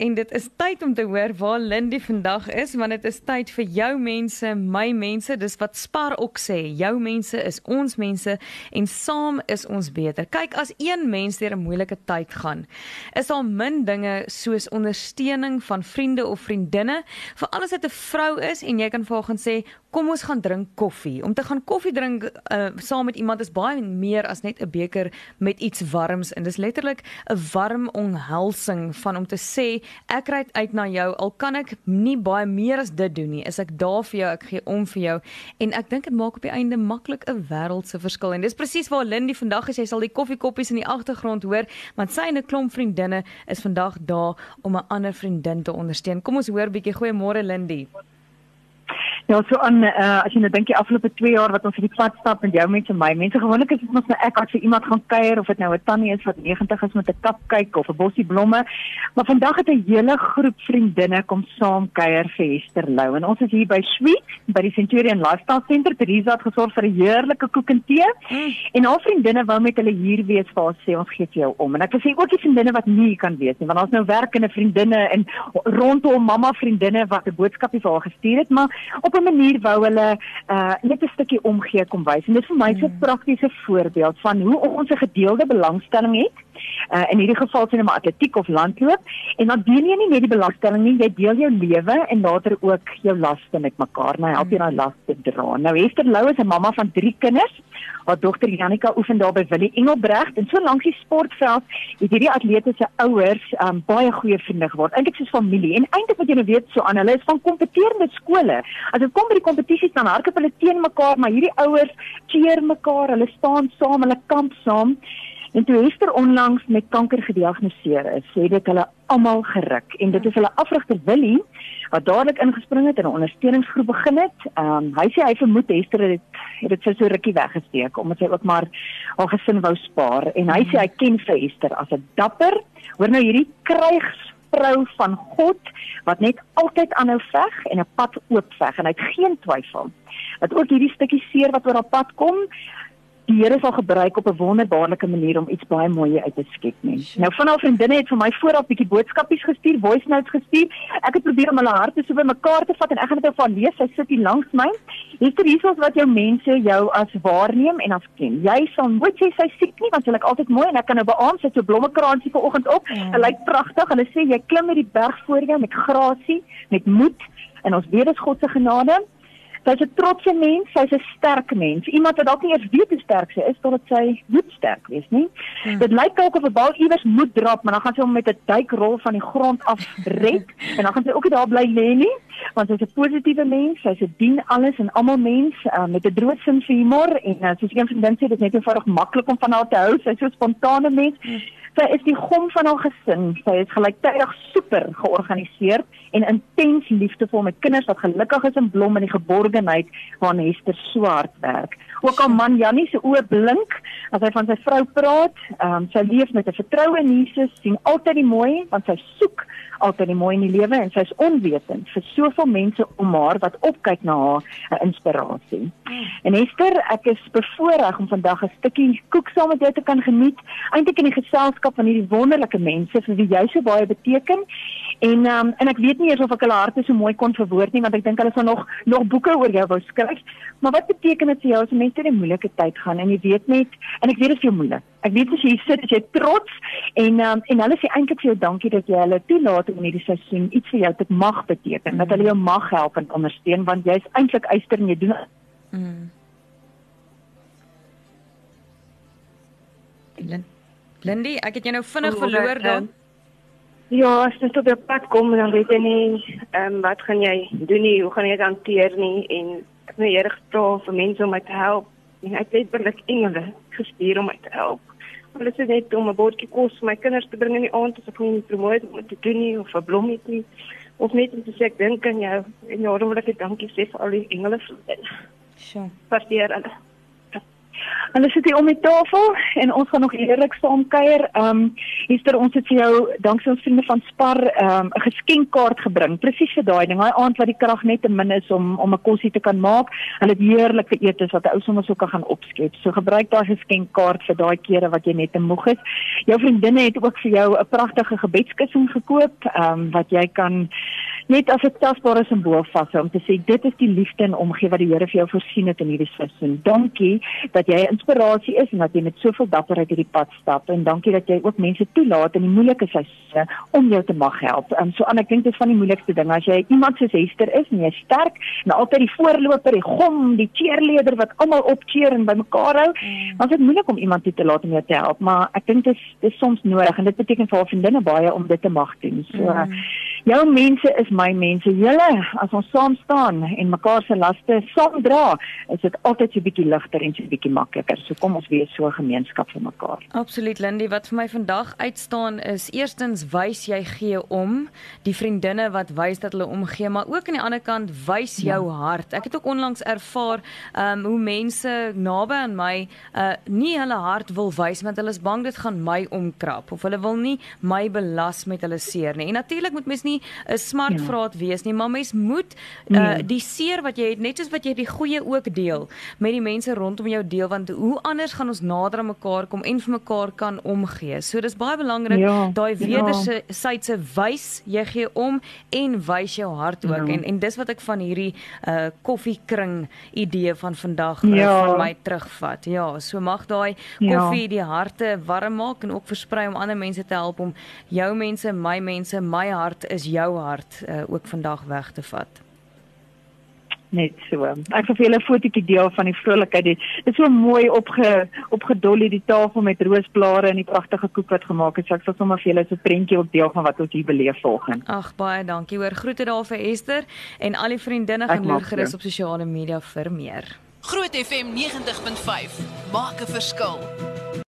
en dit is tyd om te hoor waar Lindy vandag is want dit is tyd vir jou mense, my mense. Dis wat Spar ook sê, jou mense is ons mense en saam is ons beter. Kyk, as een mens deur 'n moeilike tyd gaan, is daar min dinge soos ondersteuning van vriende of vriendinne, veral as dit 'n vrou is en jy kan vir haar gaan sê, kom ons gaan drink koffie. Om te gaan koffie drink uh, saam met iemand is baie meer as net 'n beker met iets warms en dis letterlik 'n warm omhelsing van om te sê ek ry uit na jou al kan ek nie baie meer as dit doen nie. Is ek daar vir jou, ek gee om vir jou en ek dink dit maak op die einde maklik 'n wêreldse verskil. En dis presies waar Lindy vandag is. Jy sal die koffiekoppies in die agtergrond hoor want sy en 'n klomp vriendinne is vandag daar om 'n ander vriendin te ondersteun. Kom ons hoor bietjie goeiemôre Lindy. Ja, so aan uh, as jy nou dink die afgelope 2 jaar wat ons op die pad stap met jou mense en my mense, gewoonlik is dit mos nou ek as vir iemand gaan kuier of dit nou 'n tannie is wat 90 is met 'n kap kyk of 'n bossie blomme. Maar vandag het 'n hele groep vriendinne kom saam kuier vir Hester Lou en ons is hier by Sweet by die Centurion Lifestyle Center. Teresa het gesorg vir 'n heerlike koek en tee mm. en haar vriendinne wou met hulle hier wees vir haar sê ons gee vir jou om. En ek wil sê ook die vriendinne wat nie kan wees nie, want ons nou werkende vriendinne en rondom mamma vriendinne wat 'n boodskapie vir haar gestuur het, maar op 'n manier wou hulle uh net 'n stukkie omgee kom wys. En dit vir my so 'n mm. praktiese voorbeeld van hoe ons 'n gedeelde belangstelling het. Uh in hierdie geval sien ons atletiek of landloop en dan deel jy nie net die belangstelling nie, jy deel jou lewe en later ook jou laste met mekaar. Nou help jy daai laste dra. Nou Hester Lou is 'n mamma van 3 kinders. Haar dogter Janika oefen daar by Willie Engelbregt en so lank die sportveld het hierdie atlete se ouers um, baie goeie vriende geword. Eintlik soos familie. En eintlik wat jy nou weet so aan hulle is van kompeterende skole. As dit kom by die kompetisies dan hardloop hulle teen mekaar, maar hierdie ouers cheer mekaar, hulle staan saam, hulle kamp saam. En toe Hester onlangs met kanker gediagnoseer is, sê dit hulle almal geruk en dit is hulle afrigter Willie wat dadelik ingespring het en 'n ondersteuningsgroep begin het. Ehm um, hy sê hy vermoed Hester het het dit so rukkie weggesteek omdat sy ook maar haar gesin wou spaar en hy sê hy ken vir Hester as 'n dapper. Hoor nou hierdie krygsvrou van God wat net altyd aanhou veg en 'n pad oop veg en hy het geen twyfel dat ook hierdie stukkie seer wat oor haar pad kom die Here sal gebruik op 'n wonderbaarlike manier om iets baie mooi uit te skep nie. Sure. Nou van haar vriendinne het vir my vooraf bietjie boodskapies gestuur, voice notes gestuur. Ek het probeer om hulle harte so by mekaar te vat en ek gaan dit nou van lees. Sy sit hier langs my. Hier is hiersoos wat jou mense jou as waarneem en as ken. Jy sal nooit sê sy siek nie want sy lyk altyd mooi en ek kan nou beamoen sy het so blommekraansie vanoggend op. Sy ja. lyk pragtig. Hulle sê jy klim met die berg voor jou met grasie, met moed en ons weet dit is God se genade. Sy's 'n trotse mens, sy's 'n sterk mens. Iemand wat dalk nie eers weet hoe sterk sy is totdat sy moet sterk wees, nie? Hmm. Dit lyk dalk of 'n bal iewers moet drop, maar dan gaan sy hom met 'n duikrol van die grond af red en dan gaan sy ook nie daar bly lê nie, want sy's 'n positiewe mens, sy's 'n dien alles en almal mens uh, met 'n droë sin vir humor en uh, soos een vriendin sê, dit is net eenvoudig maklik om van haar te hou. Sy's so 'n spontane mens. Hmm. Sy is die gom van haar gesin. Sy is gelyktydig super georganiseerd en intens liefdevol met kinders wat gelukkig is en blom in die geborgenheid waar Hester so hard werk. Ook al man Jannie se oë blink as hy van sy vrou praat. Um, sy leef met 'n vertroue in Jesus, sien altyd die mooi want sy soek altyd die mooi in die lewe en sy's onwetend vir soveel mense om haar wat opkyk na haar 'n inspirasie. En Esther, ek is bevoorreg om vandag 'n stukkie koek saam met jou te kan geniet, eintlik in die geselskap van hierdie wonderlike mense vir wie jy so baie beteken. En um, en ek weet nie eers of ek hulle harte so mooi kon verwoord nie want ek dink hulle sal nog nog boeke oor jou wou skryf. Maar wat beteken dit vir jou as jy met 'n moeilike tyd gaan en jy weet net en ek weet dit is jou moeilik. Ek weet as jy sit, as jy trots en um, en hulle sê eintlik vir jou dankie dat jy hulle toelaat om hierdie seisoen iets vir jou te mag beteken, mm. dat hulle jou mag help en ondersteun want jy's eintlik eister en jy doen mm. Lindy, ek het jou nou vinnig verloor dan. Ja, as jy op pad kom dan weet jy nie ehm um, wat gaan jy doen nie, hoe gaan jy dit hanteer nie en ek het nou Here gevra vir mense om my te help en ek het werklik engele gestuur om my te help. Hulle sê net om 'n bordjie kos vir my kinders te bring in die aand as ek nie promoot om te doen nie of 'n blommie nie of net om te sê ek dink aan jou en ja, dan wil ek dankie sê vir al die engele vriende. Sjoe. Versteur hulle. Hulle sit hier om die tafel en ons gaan nog heerlik saam kuier. Ehm um, Esther, ons het vir jou danksy ons vriende van Spar ehm um, 'n geskenkkaart gebring. Presies vir daai ding. Daai aand wat die krag net te min is om om 'n kosie te kan maak. Hulle het heerlike etes wat 'n ou sommer sou kan gaan opskep. So gebruik daai geskenkkaart vir daai kere wat jy net te moeg is. Jou vriendinne het ook vir jou 'n pragtige gebedskussing gekoop ehm um, wat jy kan net as 'n tasbare simbool vashou om te sê dit is die liefde en omgee wat die Here vir jou voorsien het in hierdie seisoen. Dankie dat jy 'n inspirasie is en dat jy met soveel dapperheid hierdie pad stap en dankie dat jy ook mense toelaat in die moeilike seisoene om jou te mag help. Um, so aan ek dink dit is van die moeilikste dinge as jy iemand soos Hester is jy's sterk en altyd die voorloper, die gom, die cheerleader wat almal opcheer en bymekaar hou, mm. dan is dit moeilik om iemand toe te laat om jou te help, maar ek dink dit is dit is soms nodig en dit beteken vir haar vriendinne baie om dit te mag doen. So mm. Jou mense is my mense. Julle, as ons saam staan en mekaar se laste saam dra, is dit altyd so 'n bietjie ligter en so 'n bietjie makliker. So kom ons wees so 'n gemeenskap vir mekaar. Absoluut, Lindy. Wat vir my vandag uitstaan is eerstens wys jy gee om, die vriendinne wat wys dat hulle omgee, maar ook aan die ander kant wys jou ja. hart. Ek het ook onlangs ervaar um hoe mense naby aan my uh nie hulle hart wil wys want hulle is bang dit gaan my omkrap of hulle wil nie my belas met hulle seer nie. En natuurlik moet mens nie 'n smart ja. vraat wees nie, maar mens moet uh, nee. die seer wat jy het net soos wat jy die goeie ook deel met die mense rondom jou deel want hoe anders gaan ons nader aan mekaar kom en vir mekaar kan omgee. So dis baie belangrik ja. daai wederse ja. sydse wys jy gee om en wys jou hart ook ja. en en dis wat ek van hierdie uh koffiekring idee van vandag uh, ja. van my terugvat. Ja, so mag daai ja. koffie ja. die harte warm maak en ook versprei om ander mense te help om jou mense, my mense, my hart is jou hart uh, ook vandag weg te vat. Net so. Ek wil vir julle 'n fotootjie deel van die vrolikheid. Dit is so mooi opge opgedol hierdie tafel met roosblare en die pragtige koek wat gemaak is. Ek sal sommer vir julle so 'n prentjie op deel van wat ons hier beleef volgens. Ag baie dankie. Hoor groete daar vir Esther en al die vriendinne gaan loer gerus op sosiale media vir meer. Groot FM 90.5 maak 'n verskil.